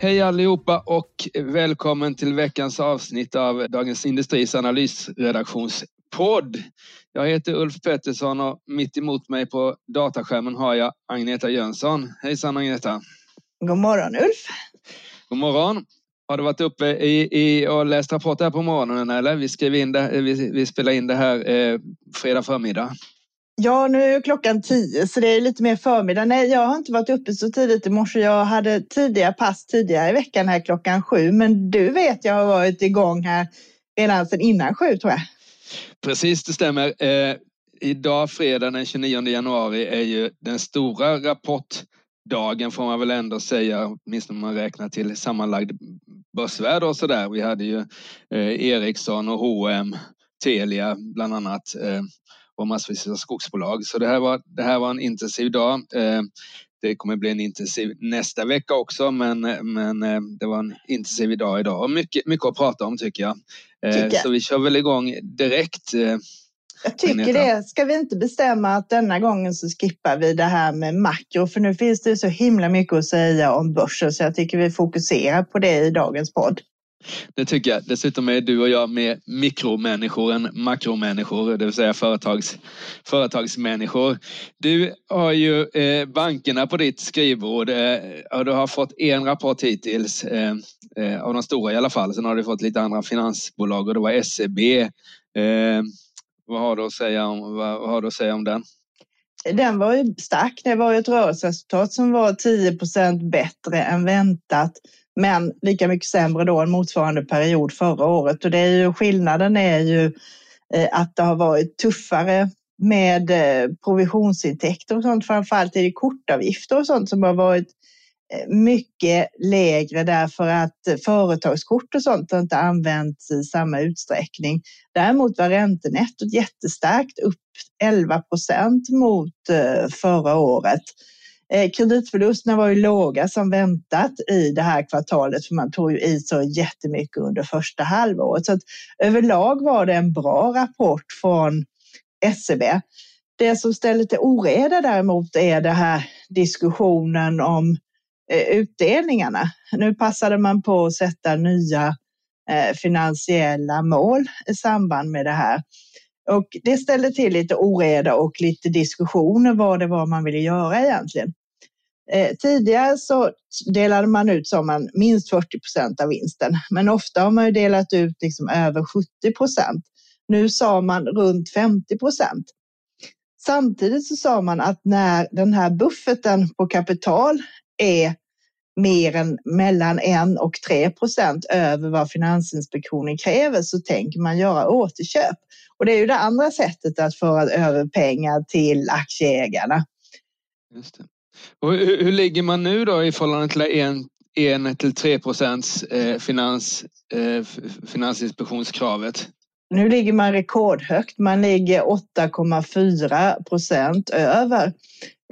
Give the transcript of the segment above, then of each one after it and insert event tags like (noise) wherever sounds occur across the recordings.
Hej allihopa och välkommen till veckans avsnitt av Dagens Industris analysredaktionspodd. Jag heter Ulf Pettersson och mitt emot mig på dataskärmen har jag Agneta Jönsson. Hejsan Agneta! God morgon Ulf! God morgon! Har du varit uppe i, i och läst rapport här på morgonen eller? Vi, skrev in det, vi, vi spelar in det här eh, fredag förmiddag. Ja, nu är klockan tio så det är lite mer förmiddag. Nej, jag har inte varit uppe så tidigt i morse. Jag hade tidiga pass tidigare i veckan här klockan sju. Men du vet, jag har varit igång här redan sedan innan sju tror jag. Precis, det stämmer. Eh, idag, fredag den 29 januari, är ju den stora rapportdagen får man väl ändå säga, åtminstone om man räknar till sammanlagd börsvärde och sådär. Vi hade ju eh, Ericsson och H&M, Telia bland annat eh, och massvis av skogsbolag. Så det här var, det här var en intensiv dag. Eh, det kommer bli en intensiv nästa vecka också, men, men eh, det var en intensiv dag idag och mycket, mycket att prata om tycker jag. Eh, tycker. Så vi kör väl igång direkt. Jag tycker det. Ska vi inte bestämma att denna gången så skippar vi det här med makro, för nu finns det så himla mycket att säga om börsen, så jag tycker vi fokuserar på det i dagens podd. Det tycker jag. Dessutom är du och jag mer mikromänniskor än makromänniskor, det vill säga företags, företagsmänniskor. Du har ju eh, bankerna på ditt skrivbord eh, och du har fått en rapport hittills, eh, eh, av de stora i alla fall. Sen har du fått lite andra finansbolag och det var SEB. Eh, vad, har du att säga om, vad, vad har du att säga om den? Den var ju stark. Det var ju ett rörelseresultat som var 10% bättre än väntat men lika mycket sämre då än motsvarande period förra året. Och det är ju, skillnaden är ju eh, att det har varit tuffare med eh, provisionsintäkter och sånt, framförallt är det kortavgifter och sånt som har varit eh, mycket lägre därför att företagskort och sånt har inte använts i samma utsträckning. Däremot var räntenettot jättestarkt, upp 11 procent mot förra året. Eh, kreditförlusterna var ju låga som väntat i det här kvartalet för man tog ju i så jättemycket under första halvåret. Så att överlag var det en bra rapport från SEB. Det som ställer till oreda däremot är den här diskussionen om eh, utdelningarna. Nu passade man på att sätta nya eh, finansiella mål i samband med det här. Och det ställde till lite oreda och lite diskussioner vad det var man ville göra egentligen. Eh, tidigare så delade man ut sa man minst 40 procent av vinsten, men ofta har man ju delat ut liksom över 70 procent. Nu sa man runt 50 procent. Samtidigt så sa man att när den här bufferten på kapital är mer än mellan 1 och 3 procent över vad Finansinspektionen kräver så tänker man göra återköp. Och det är ju det andra sättet att föra över pengar till aktieägarna. Just det. Och hur, hur ligger man nu då i förhållande till en, en till 3 procents eh, finans, eh, finansinspektionskravet? Nu ligger man rekordhögt. Man ligger 8,4 procent över.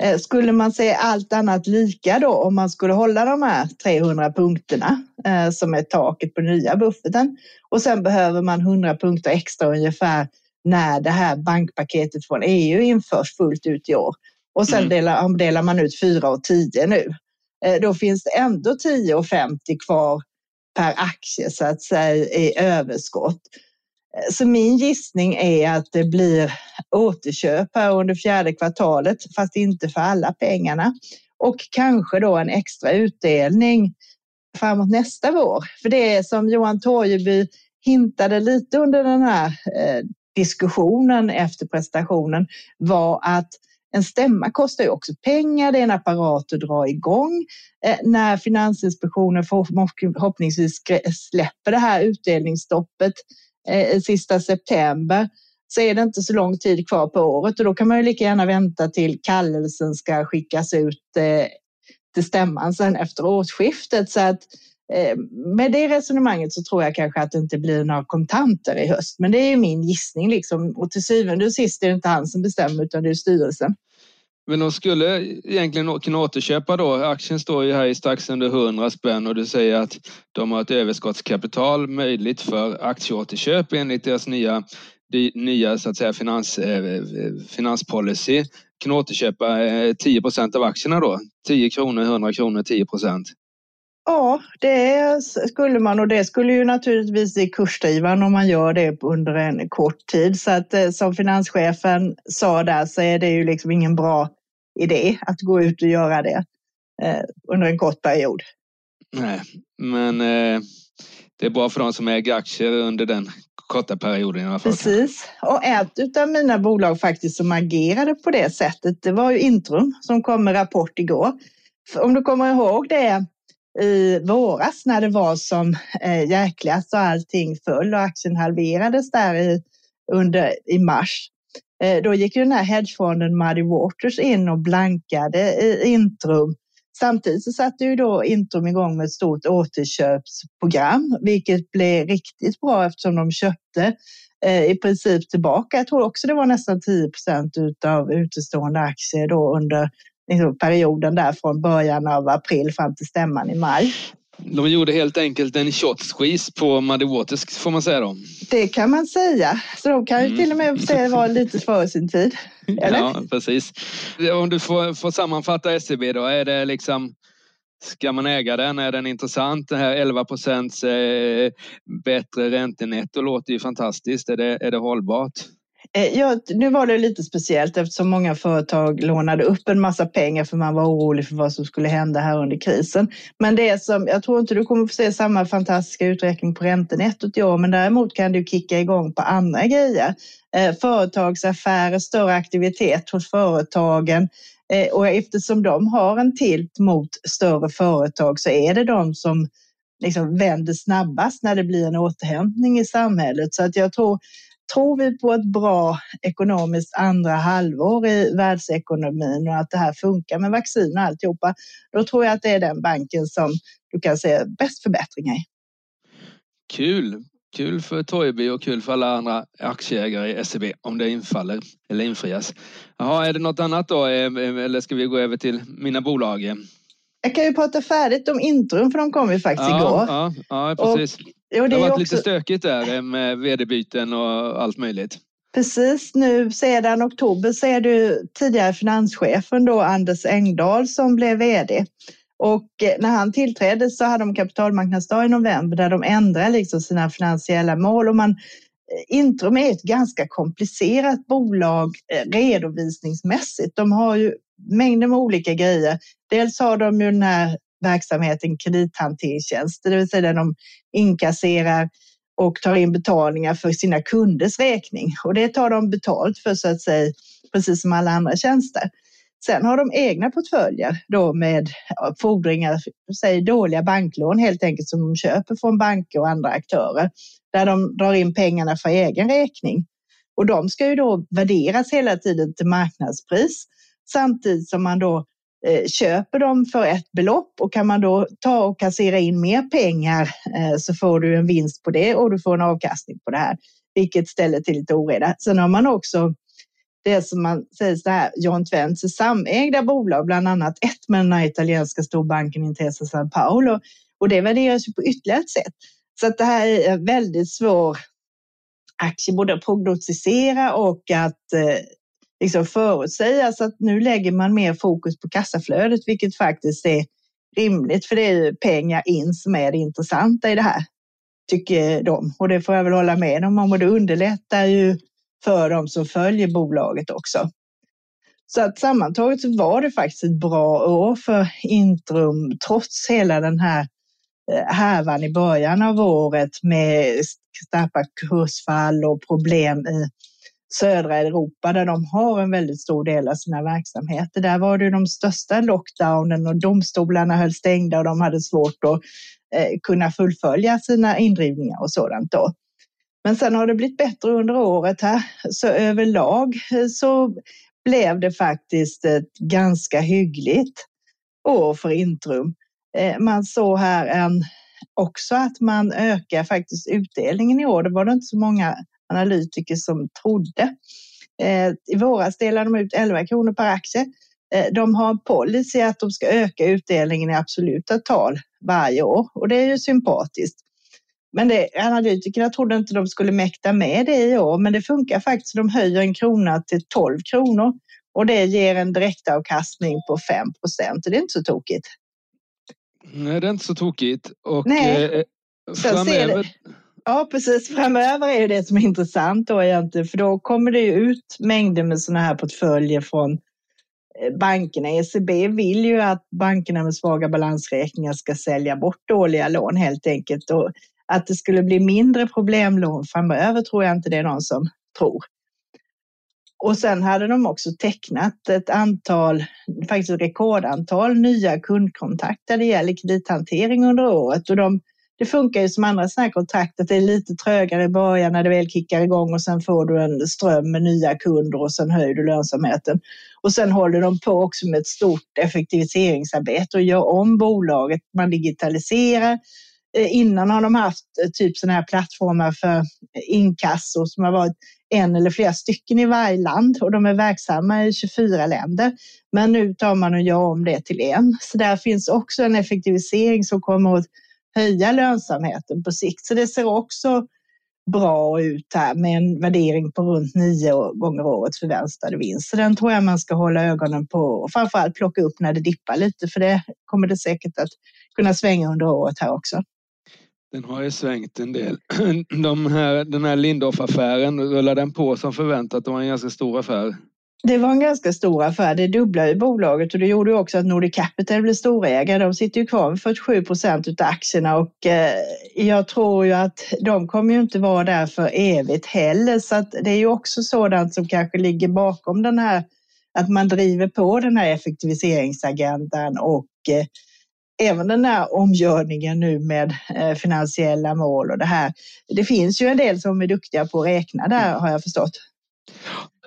Eh, skulle man se allt annat lika då om man skulle hålla de här 300 punkterna som är taket på nya bufferten och sen behöver man 100 punkter extra ungefär när det här bankpaketet från EU införs fullt ut i år och sen mm. delar, delar man ut 4 och 10 nu. Eh, då finns det ändå 10,50 kvar per aktie så att säga i överskott. Eh, så min gissning är att det blir återköp här under fjärde kvartalet, fast inte för alla pengarna. Och kanske då en extra utdelning framåt nästa vår. För det är som Johan Torgeby hintade lite under den här eh, diskussionen efter presentationen var att en stämma kostar ju också pengar, det är en apparat att dra igång. Eh, när Finansinspektionen förhoppningsvis släpper det här utdelningsstoppet eh, sista september så är det inte så lång tid kvar på året och då kan man ju lika gärna vänta till kallelsen ska skickas ut eh, till stämman sen efter årsskiftet. Så att eh, med det resonemanget så tror jag kanske att det inte blir några kontanter i höst. Men det är min gissning liksom. Och till syvende och sist är det inte han som bestämmer utan det är styrelsen. Men de skulle egentligen kunna återköpa då. Aktien står ju här i strax under 100 spänn och du säger att de har ett överskottskapital möjligt för aktieåterköp enligt deras nya, nya så att säga, finans, eh, finanspolicy. Kan återköpa eh, 10 procent av aktierna då. 10 kronor, 100 kronor, 10 procent. Ja, det skulle man och det skulle ju naturligtvis bli kursdrivande om man gör det under en kort tid. Så att eh, som finanschefen sa där så är det ju liksom ingen bra idé att gå ut och göra det eh, under en kort period. Nej, men eh, det är bra för de som äger aktier under den korta perioden i alla fall. Precis, och ett av mina bolag faktiskt som agerade på det sättet, det var ju Intrum som kom med rapport igår. Om du kommer ihåg det i våras när det var som eh, jäkligast och allting föll och aktien halverades där i, under, i mars. Eh, då gick ju den här hedgefonden Muddy Waters in och blankade Intrum. Samtidigt så satte ju då Intrum igång med ett stort återköpsprogram, vilket blev riktigt bra eftersom de köpte eh, i princip tillbaka. Jag tror också det var nästan 10 procent av utestående aktier då under liksom, perioden där från början av april fram till stämman i maj. De gjorde helt enkelt en shot squeeze på Muddy Waters får man säga då. Det kan man säga. Så de kan ju till och med säga vara lite före sin tid. (laughs) Eller? Ja, precis. Om du får, får sammanfatta SEB då, är det liksom Ska man äga den? Är den intressant? Det här 11 procents eh, bättre räntenetto låter ju fantastiskt. Är det, är det hållbart? Eh, ja, nu var det lite speciellt eftersom många företag lånade upp en massa pengar för man var orolig för vad som skulle hända här under krisen. Men det som, jag tror inte du kommer få se samma fantastiska utveckling på räntenettot i år, men däremot kan du kicka igång på andra grejer. Eh, företagsaffärer, större aktivitet hos företagen. Eh, och eftersom de har en tilt mot större företag så är det de som liksom vänder snabbast när det blir en återhämtning i samhället. Så att jag tror tror vi på ett bra ekonomiskt andra halvår i världsekonomin och att det här funkar med vaccin och alltihopa, då tror jag att det är den banken som du kan se bäst förbättringar i. Kul! Kul för Toiby och kul för alla andra aktieägare i SEB om det infaller eller infrias. Jaha, är det något annat då eller ska vi gå över till mina bolag? Jag kan ju prata färdigt om Intrum för de kom ju faktiskt ja, igår. Ja, ja precis. Och Jo, det, det har varit också... lite stökigt där eh, med vd-byten och allt möjligt. Precis, nu sedan oktober så är det tidigare finanschefen då Anders Engdahl som blev vd. Och eh, när han tillträdde så hade de kapitalmarknadsdag i november där de ändrade liksom sina finansiella mål och man eh, Intrum är ett ganska komplicerat bolag redovisningsmässigt. De har ju mängder med olika grejer. Dels har de ju den här verksamheten kredithanteringstjänster, det vill säga där de inkasserar och tar in betalningar för sina kunders räkning. Och det tar de betalt för så att säga, precis som alla andra tjänster. Sen har de egna portföljer då med fordringar, säg dåliga banklån helt enkelt som de köper från banker och andra aktörer där de drar in pengarna för egen räkning. Och de ska ju då värderas hela tiden till marknadspris samtidigt som man då Eh, köper dem för ett belopp och kan man då ta och kassera in mer pengar eh, så får du en vinst på det och du får en avkastning på det här, vilket ställer till lite oreda. Sen har man också det som man säger så här, John Twents samägda bolag, bland annat ett med den här italienska storbanken Intesa San Paolo och det värderas ju på ytterligare ett sätt. Så att det här är en väldigt svår aktie både att prognostisera och att eh, liksom förutsägas Så att nu lägger man mer fokus på kassaflödet, vilket faktiskt är rimligt, för det är ju pengar in som är det intressanta i det här, tycker de. Och det får jag väl hålla med dem om och det underlättar ju för dem som följer bolaget också. Så att sammantaget så var det faktiskt ett bra år för Intrum trots hela den här eh, härvan i början av året med starka kursfall och problem i södra Europa där de har en väldigt stor del av sina verksamheter. Där var det de största lockdownen och domstolarna höll stängda och de hade svårt att eh, kunna fullfölja sina indrivningar och sådant då. Men sen har det blivit bättre under året här, så överlag eh, så blev det faktiskt ett ganska hyggligt år för Intrum. Eh, man såg här en, också att man ökar faktiskt utdelningen i år. Det var det inte så många analytiker som trodde. Eh, I våras delade de ut 11 kronor per aktie. De har en policy att de ska öka utdelningen i absoluta tal varje år och det är ju sympatiskt. Men det, analytikerna trodde inte de skulle mäkta med det i år, men det funkar faktiskt. De höjer en krona till 12 kronor och det ger en direktavkastning på 5 procent. Det är inte så tokigt. Nej, det är inte så tokigt. Och Nej. Eh, framöver... Ja, precis. Framöver är det som är intressant då egentligen, för då kommer det ju ut mängder med sådana här portföljer från eh, bankerna. ECB vill ju att bankerna med svaga balansräkningar ska sälja bort dåliga lån helt enkelt. Och att det skulle bli mindre problemlån framöver tror jag inte det är någon som tror. Och sen hade de också tecknat ett antal, faktiskt ett rekordantal nya kundkontakter det gäller kredithantering under året. Och de, det funkar ju som andra sådana här kontrakt att det är lite trögare i början när det väl kickar igång och sen får du en ström med nya kunder och sen höjer du lönsamheten. Och sen håller de på också med ett stort effektiviseringsarbete och gör om bolaget. Man digitaliserar, eh, innan har de haft eh, typ sådana här plattformar för inkasso som har varit en eller flera stycken i varje land och de är verksamma i 24 länder. Men nu tar man och gör om det till en. Så där finns också en effektivisering som kommer att höja lönsamheten på sikt. Så det ser också bra ut här med en värdering på runt nio gånger årets förväntade vinst. Så den tror jag man ska hålla ögonen på och framförallt plocka upp när det dippar lite för det kommer det säkert att kunna svänga under året här också. Den har ju svängt en del. (clears throat) De här, den här Lindorff-affären, rullar den på som förväntat? Det var en ganska stor affär. Det var en ganska stor affär. Det dubblade bolaget och det gjorde också att Nordic Capital blev storägare. De sitter ju kvar med 47 procent av aktierna och eh, jag tror ju att de kommer ju inte vara där för evigt heller. Så att det är ju också sådant som kanske ligger bakom den här att man driver på den här effektiviseringsagendan och eh, även den här omgörningen nu med eh, finansiella mål och det här. Det finns ju en del som är duktiga på att räkna där har jag förstått.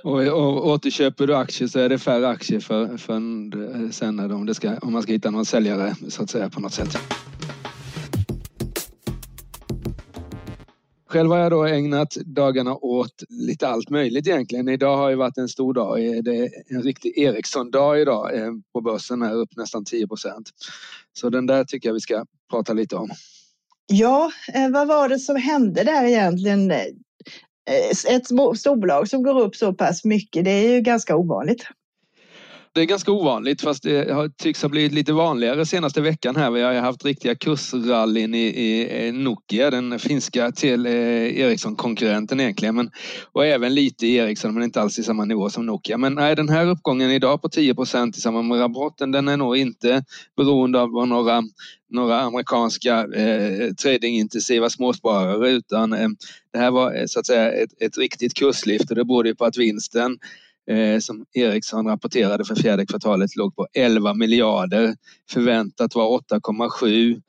Och, och återköper du aktier så är det färre aktier för, för eh, sen när de, ska, om man ska hitta någon säljare så att säga på något sätt. Själv har jag då ägnat dagarna åt lite allt möjligt egentligen. Idag har ju varit en stor dag. Eh, det är en riktig Ericsson-dag idag eh, på börsen här upp nästan 10 procent. Så den där tycker jag vi ska prata lite om. Ja, vad var det som hände där egentligen? Eh, ett storbolag som går upp så pass mycket, det är ju ganska ovanligt. Det är ganska ovanligt fast det har, tycks ha blivit lite vanligare senaste veckan här. Vi har haft riktiga kursrallyn i, i eh, Nokia, den finska till eh, Ericsson-konkurrenten egentligen. Men, och även lite i Ericsson men inte alls i samma nivå som Nokia. Men nej, den här uppgången idag på 10 procent i samband med rapporten den är nog inte beroende av några några amerikanska eh, tradingintensiva småsparare utan eh, det här var eh, så att säga ett, ett riktigt kurslyft och det berodde på att vinsten eh, som Ericsson rapporterade för fjärde kvartalet låg på 11 miljarder. Förväntat var 8,7.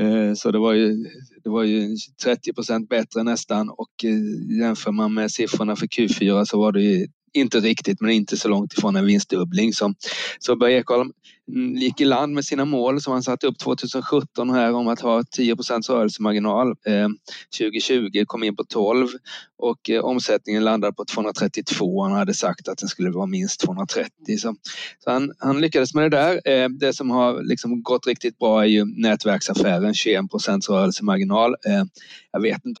Eh, så det var ju, det var ju 30 procent bättre nästan och eh, jämför man med siffrorna för Q4 så var det ju inte riktigt, men inte så långt ifrån en vinstdubbling. Så, så Börje Ekholm gick i land med sina mål som han satte upp 2017 här om att ha 10 rörelsemarginal. Eh, 2020 kom in på 12 och eh, omsättningen landade på 232. Han hade sagt att den skulle vara minst 230. Så, så han, han, lyckades med det där. Eh, det som har liksom gått riktigt bra är ju nätverksaffären, 21 rörelsemarginal. Eh, jag vet inte.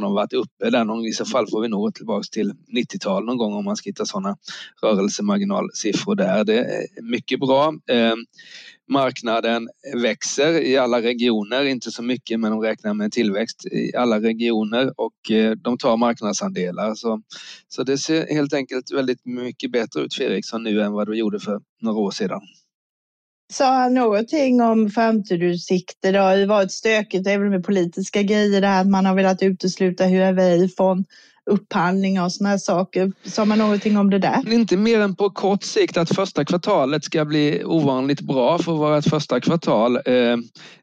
de har varit uppe där någon, i så fall får vi nog tillbaka till 90-tal någon gång om man ska hitta sådana rörelsemarginalsiffror där. Det är mycket bra. Ehm, marknaden växer i alla regioner, inte så mycket men de räknar med en tillväxt i alla regioner och eh, de tar marknadsandelar. Så, så det ser helt enkelt väldigt mycket bättre ut för Ericsson nu än vad det gjorde för några år sedan. Sa han någonting om framtidsutsikter? Det har ju varit stökigt även med politiska grejer, det här att man har velat utesluta Huawei från upphandlingar och sådana här saker. Sa man någonting om det där? Inte mer än på kort sikt att första kvartalet ska bli ovanligt bra för att vara ett första kvartal eh,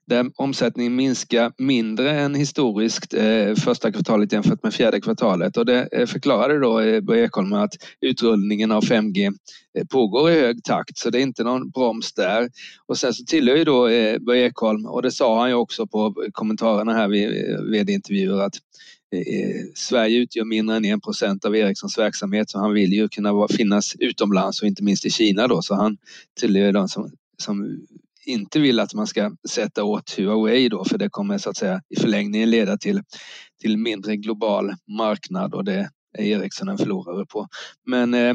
där omsättningen minskar mindre än historiskt eh, första kvartalet jämfört med fjärde kvartalet. Och det eh, förklarade då eh, Börje Ekholm att utrullningen av 5G eh, pågår i hög takt så det är inte någon broms där. Och sen så tillhör ju då eh, Börje Ekholm och det sa han ju också på kommentarerna här vid vd-intervjuer att Eh, Sverige utgör mindre än 1 procent av Ericssons verksamhet så han vill ju kunna finnas utomlands och inte minst i Kina då så han tillhör de som, som inte vill att man ska sätta åt Huawei då för det kommer så att säga i förlängningen leda till, till mindre global marknad och det är Ericsson en förlorare på. Men eh,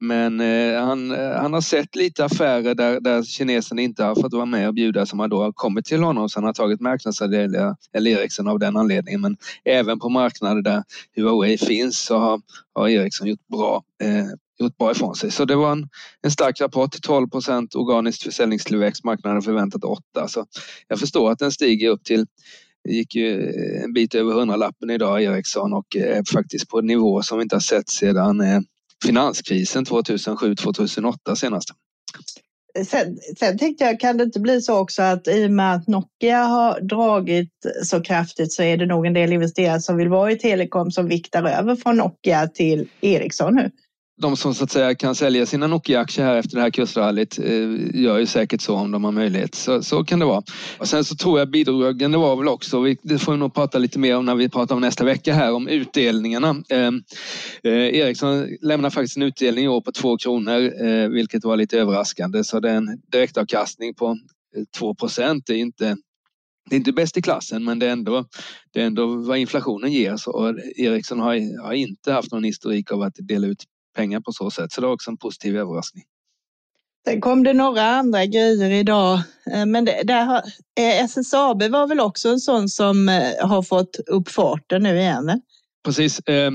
men eh, han, eh, han har sett lite affärer där, där kineserna inte har fått vara med och bjuda som har då kommit till honom så han har tagit marknadsandelar, eller Ericsson av den anledningen. Men även på marknader där Huawei finns så har, har Ericsson gjort bra, eh, gjort bra ifrån sig. Så det var en, en stark rapport, 12 procent organiskt försäljningstillväxt, marknaden förväntat 8. Så jag förstår att den stiger upp till det gick ju eh, en bit över 100-lappen idag Ericsson och är faktiskt på en nivå som vi inte har sett sedan eh, finanskrisen 2007-2008 senast. Sen, sen tänkte jag, kan det inte bli så också att i och med att Nokia har dragit så kraftigt så är det nog en del investerare som vill vara i telekom som viktar över från Nokia till Ericsson nu? De som så att säga kan sälja sina Nokia-aktier här efter det här kursrallyt eh, gör ju säkert så om de har möjlighet. Så, så kan det vara. Och sen så tror jag bidragen var väl också, det får vi nog prata lite mer om när vi pratar om nästa vecka här, om utdelningarna. Eh, eh, Ericsson lämnar faktiskt en utdelning i år på två kronor, eh, vilket var lite överraskande. Så det är en direktavkastning på eh, 2 procent. Det är inte det är inte bäst i klassen men det är ändå, det är ändå vad inflationen ger. Så Ericsson har, har inte haft någon historik av att dela ut pengar på så sätt. Så det var också en positiv överraskning. Sen kom det några andra grejer idag, eh, men det, där har, eh, SSAB var väl också en sån som eh, har fått upp farten nu igen? Precis. Eh,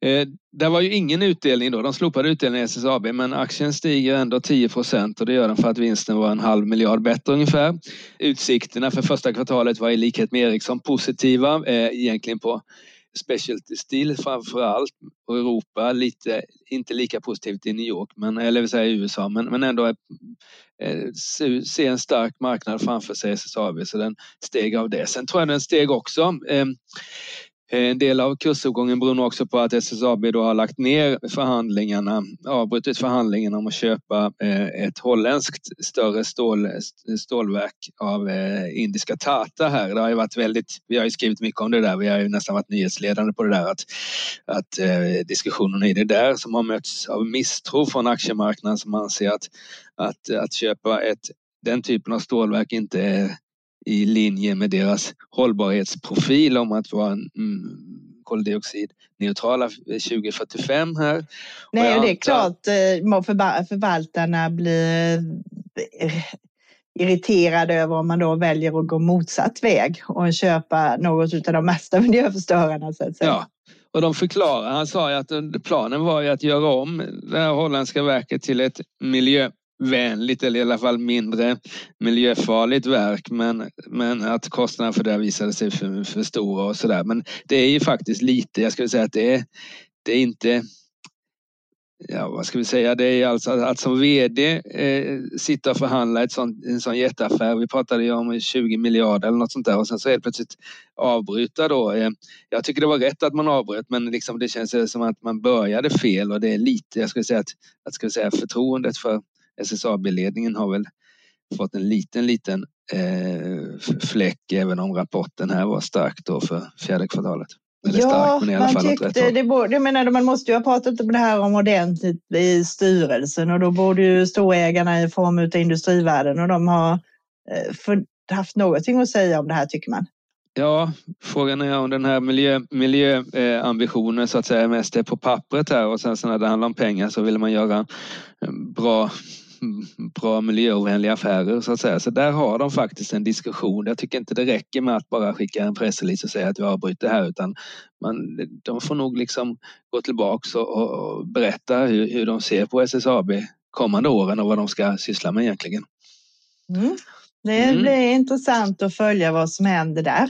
eh, det var ju ingen utdelning då. De slopade utdelningen i SSAB men aktien stiger ändå 10 procent och det gör den för att vinsten var en halv miljard bättre ungefär. Utsikterna för första kvartalet var i likhet med Ericsson positiva, eh, egentligen på specialty steel framför allt och Europa lite, inte lika positivt i New York, men, eller vill säga i USA, men, men ändå är, eh, se en stark marknad framför sig SSAB så den steg av det. Sen tror jag den steg också Eh, Eh, en del av kursuppgången beror nog också på att SSAB då har lagt ner förhandlingarna, avbrutit förhandlingarna om att köpa eh, ett holländskt större stål, stålverk av eh, indiska Tata här. Det har ju varit väldigt, vi har ju skrivit mycket om det där, vi har ju nästan varit nyhetsledande på det där att, att diskussionerna i det där som har mötts av misstro från aktiemarknaden som anser att, att, att köpa ett, den typen av stålverk inte är i linje med deras hållbarhetsprofil om att vara mm, koldioxidneutrala 2045 här. Nej, det är klart eh, förvaltarna blir eh, irriterade över om man då väljer att gå motsatt väg och köpa något av de mesta (laughs) miljöförstörarna. Så att. Ja, och de förklarar, han sa ju att planen var ju att göra om det här holländska verket till ett miljö vänligt eller i alla fall mindre miljöfarligt verk men, men att kostnaderna för det visade sig för, för stora och sådär. Men det är ju faktiskt lite, jag skulle säga att det är, det är inte ja, vad ska vi säga, det är alltså att, att som VD eh, sitta och förhandla ett sånt, en sån jätteaffär. Vi pratade ju om 20 miljarder eller något sånt där och sen så helt plötsligt avbryta då. Eh, jag tycker det var rätt att man avbröt men liksom det känns som att man började fel och det är lite, jag skulle säga att, att ska vi säga, förtroendet för SSAB-ledningen har väl fått en liten, liten eh, fläck även om rapporten här var stark då för fjärde kvartalet. Eller ja, stark, men man tyckte det borde, jag menar, man måste ju ha pratat om det här om ordentligt i styrelsen och då borde ju storägarna i form av industrivärden och de har eh, haft någonting att säga om det här tycker man. Ja, frågan är om den här miljöambitionen miljö, eh, så att säga mest är på pappret här och sen så när det handlar om pengar så vill man göra bra (laughs) bra miljöovänliga affärer så att säga. Så där har de faktiskt en diskussion. Jag tycker inte det räcker med att bara skicka en pressrelease och säga att vi avbryter här utan man, de får nog liksom gå tillbaks och, och berätta hur, hur de ser på SSAB kommande åren och vad de ska syssla med egentligen. Mm. Det mm. blir mm. intressant att följa vad som händer där.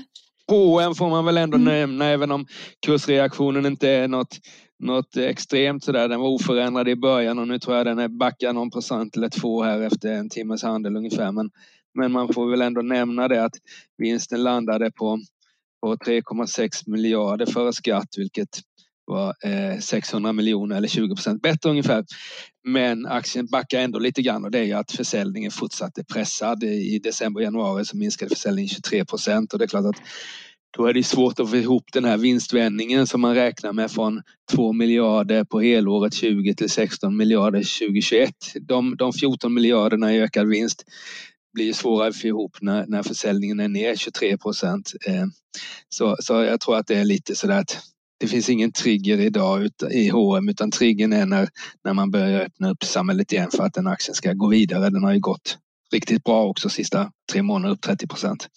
H&M får man väl ändå mm. nämna även om kursreaktionen inte är något något extremt sådär. Den var oförändrad i början och nu tror jag den är backad någon procent eller två här efter en timmes handel ungefär. Men, men man får väl ändå nämna det att vinsten landade på, på 3,6 miljarder före skatt, vilket var eh, 600 miljoner eller 20 procent bättre ungefär. Men aktien backar ändå lite grann och det är ju att försäljningen fortsatte pressad. I december och januari så minskade försäljningen 23 procent och det är klart att då är det svårt att få ihop den här vinstvändningen som man räknar med från 2 miljarder på helåret 20 till 16 miljarder 2021. De, de 14 miljarderna i ökad vinst blir svårare att få ihop när, när försäljningen är ner 23 procent. Eh, så, så jag tror att det är lite sådär att det finns ingen trigger idag i H&M utan triggern är när, när man börjar öppna upp samhället igen för att den aktien ska gå vidare. Den har ju gått riktigt bra också sista tre månader, upp 30 procent.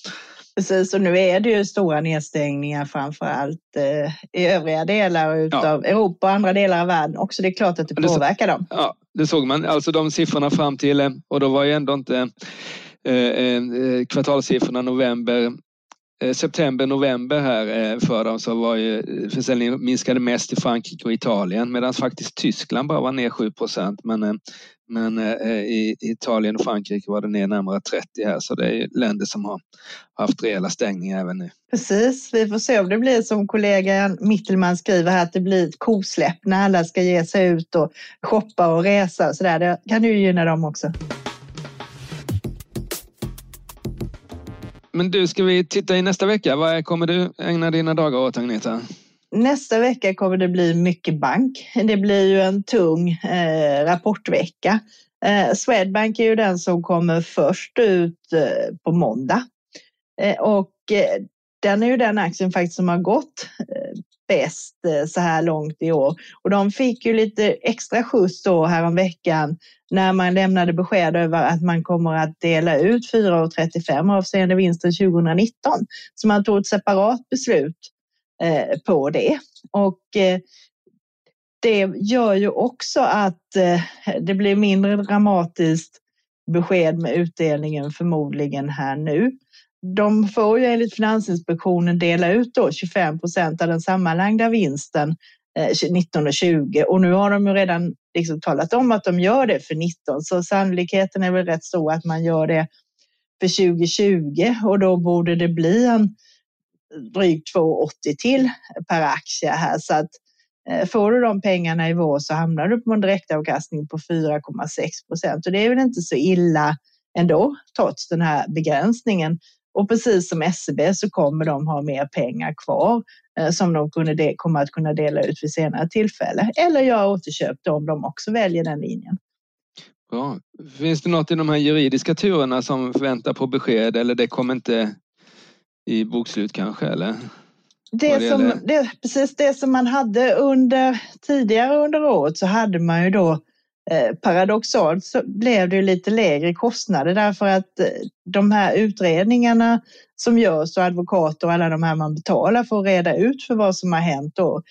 Precis, och nu är det ju stora nedstängningar framför allt eh, i övriga delar utav ja. Europa och andra delar av världen också. Det är klart att det, det påverkar dem. Ja, det såg man. Alltså de siffrorna fram till, eh, och då var ju ändå inte eh, eh, kvartalssiffrorna november Eh, Eh, september, november här eh, för dem så var ju eh, försäljningen minskade mest i Frankrike och Italien medan faktiskt Tyskland bara var ner 7 procent. Men, men i Italien och Frankrike var det ner närmare 30 här så det är länder som har haft rejäla stängningar även nu. Precis, vi får se om det blir som kollegan Mittelman skriver här att det blir ett kosläpp när alla ska ge sig ut och shoppa och resa och sådär. Det kan ju gynna dem också. Men du, ska vi titta i nästa vecka? Vad kommer du ägna dina dagar åt, Agneta? Nästa vecka kommer det bli mycket bank. Det blir ju en tung eh, rapportvecka. Eh, Swedbank är ju den som kommer först ut eh, på måndag. Eh, och eh, den är ju den aktien faktiskt som har gått bäst eh, så här långt i år. Och de fick ju lite extra skjuts då häromveckan när man lämnade besked över att man kommer att dela ut 4,35 avseende vinsten 2019. Så man tog ett separat beslut eh, på det. Och eh, det gör ju också att eh, det blir mindre dramatiskt besked med utdelningen förmodligen här nu de får ju enligt Finansinspektionen dela ut då 25 procent av den sammanlagda vinsten eh, 19 och 20 och nu har de ju redan liksom talat om att de gör det för 19 så sannolikheten är väl rätt stor att man gör det för 2020 och då borde det bli en drygt 2,80 till per aktie här. Så att eh, får du de pengarna i vår så hamnar du på en direktavkastning på 4,6 procent. Och det är väl inte så illa ändå trots den här begränsningen. Och precis som SEB så kommer de ha mer pengar kvar eh, som de kunde kommer att kunna dela ut vid senare tillfälle eller göra återköp då om de också väljer den linjen. Bra. Finns det något i de här juridiska turerna som väntar på besked eller det kommer inte i bokslut kanske? Eller? Det, det som, det, precis det som man hade under tidigare under året så hade man ju då Eh, paradoxalt så blev det lite lägre kostnader därför att eh, de här utredningarna som görs och advokater och alla de här man betalar för att reda ut för vad som har hänt då.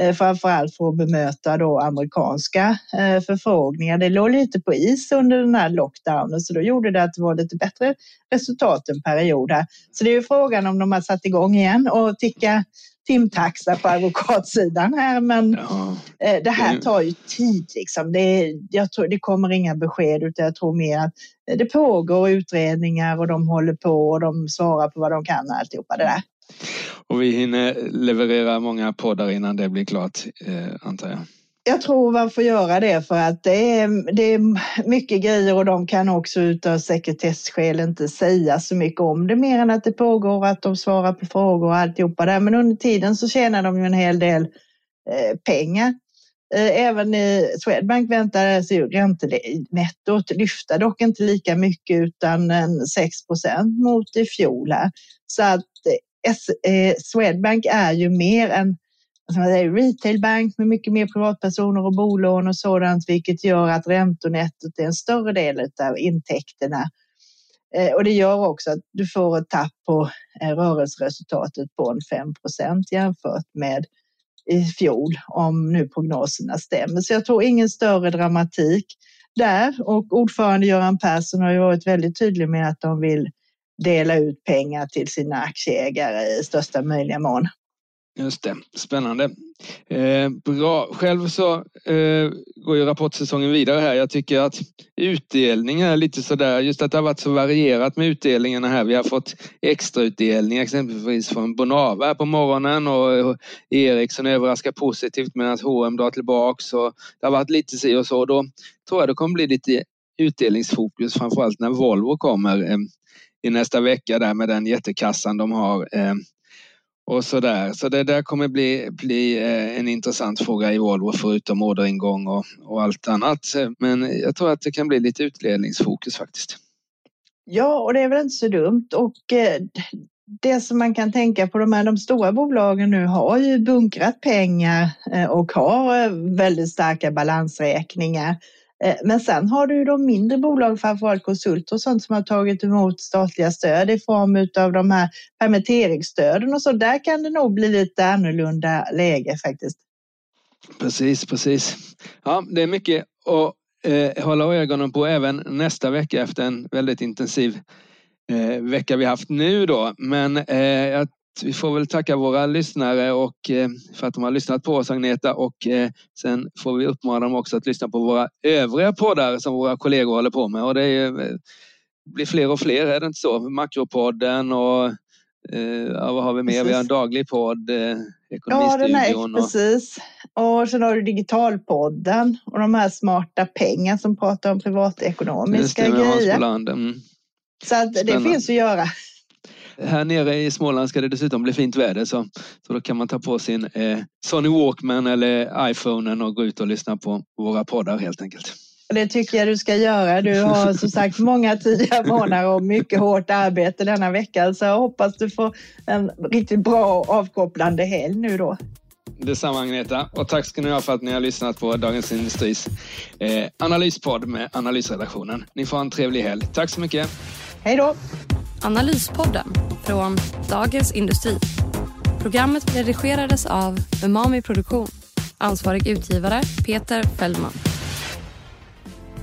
Eh, framförallt för att bemöta då amerikanska förfrågningar. Det låg lite på is under den här lockdownen så då gjorde det att det var lite bättre resultat en period här. Så det är ju frågan om de har satt igång igen och ticka timtaxa på advokatsidan här, men ja. Eh, det här tar ju tid. Liksom. Det, jag tror, det kommer inga besked, utan jag tror mer att eh, det pågår utredningar och de håller på och de svarar på vad de kan och alltihopa det där. Och vi hinner leverera många poddar innan det blir klart, eh, antar jag. Jag tror man får göra det för att det är, det är mycket grejer och de kan också utav sekretesskäl inte säga så mycket om det mer än att det pågår och att de svarar på frågor och alltihopa där. Men under tiden så tjänar de ju en hel del eh, pengar. Eh, även i Swedbank väntar ju räntenettot lyfta, dock inte lika mycket utan 6% mot i fjol. Här. Så att eh, eh Swedbank är ju mer än... Alltså, en retailbank med mycket mer privatpersoner och bolån och sådant, vilket gör att räntonettot är en större del av intäkterna. Eh, och det gör också att du får ett tapp på eh, rörelseresultatet på en 5% jämfört med i fjol om nu prognoserna stämmer. Så jag tror ingen större dramatik där och ordförande Göran Persson har ju varit väldigt tydlig med att de vill dela ut pengar till sina aktieägare i största möjliga mån. Just det, spännande. Eh, bra. Själv så eh, går ju rapportsäsongen vidare här. Jag tycker att utdelningen är lite sådär, just att det har varit så varierat med utdelningarna här. Vi har fått extrautdelning exempelvis från Bonava här på morgonen och Ericsson överraskar positivt medan H&M drar tillbaks och det har varit lite si och så. Då tror jag det kommer bli lite utdelningsfokus framförallt när Volvo kommer eh, i nästa vecka där med den jättekassan de har. Eh, och så där. Så det där kommer bli, bli eh, en intressant fråga i Volvo förutom orderingång och, och allt annat. Eh, men jag tror att det kan bli lite utledningsfokus faktiskt. Ja, och det är väl inte så dumt. Och eh, det som man kan tänka på, de här de stora bolagen nu har ju bunkrat pengar eh, och har eh, väldigt starka balansräkningar. Eh, men sen har du de mindre bolag, framförallt konsulter och sånt som har tagit emot statliga stöd i form av de här permitteringsstöden och så. Där kan det nog bli lite annorlunda läge faktiskt. Precis, precis. Ja, det är mycket att eh, hålla ögonen på även nästa vecka efter en väldigt intensiv eh, vecka vi haft nu då. Men eh, jag vi får väl tacka våra lyssnare och, eh, för att de har lyssnat på oss Agneta och eh, sen får vi uppmana dem också att lyssna på våra övriga poddar som våra kollegor håller på med och det är, eh, blir fler och fler, är det inte så? Makropodden och ja, vad har vi mer? Precis. Vi har en daglig podd, Ekonomistudion. Ja, precis. Och sen har du Digitalpodden och de här smarta pengar som pratar om privatekonomiska grejer. Mm. Så att det finns att göra. Här nere i Småland ska det dessutom bli fint väder så, så då kan man ta på sin eh, Sony Walkman eller iPhonen och gå ut och lyssna på våra poddar helt enkelt. Det tycker jag du ska göra. Du har som sagt många tidiga månader och mycket hårt arbete denna vecka. Så jag hoppas du får en riktigt bra avkopplande helg nu då. Detsamma Agneta och tack ska ni ha för att ni har lyssnat på Dagens Industris eh, analyspodd med analysredaktionen. Ni får en trevlig helg. Tack så mycket. Hej då. Analyspodden från Dagens Industri. Programmet redigerades av Umami Produktion. Ansvarig utgivare Peter Fellman.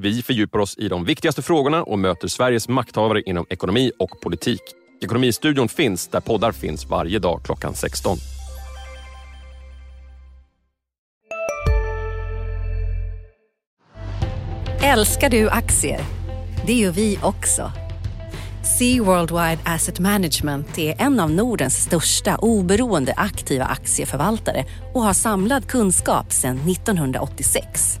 Vi fördjupar oss i de viktigaste frågorna och möter Sveriges makthavare inom ekonomi och politik. Ekonomistudion finns där poddar finns varje dag klockan 16. Älskar du aktier? Det gör vi också. Sea Worldwide Asset Management är en av Nordens största oberoende aktiva aktieförvaltare och har samlad kunskap sedan 1986.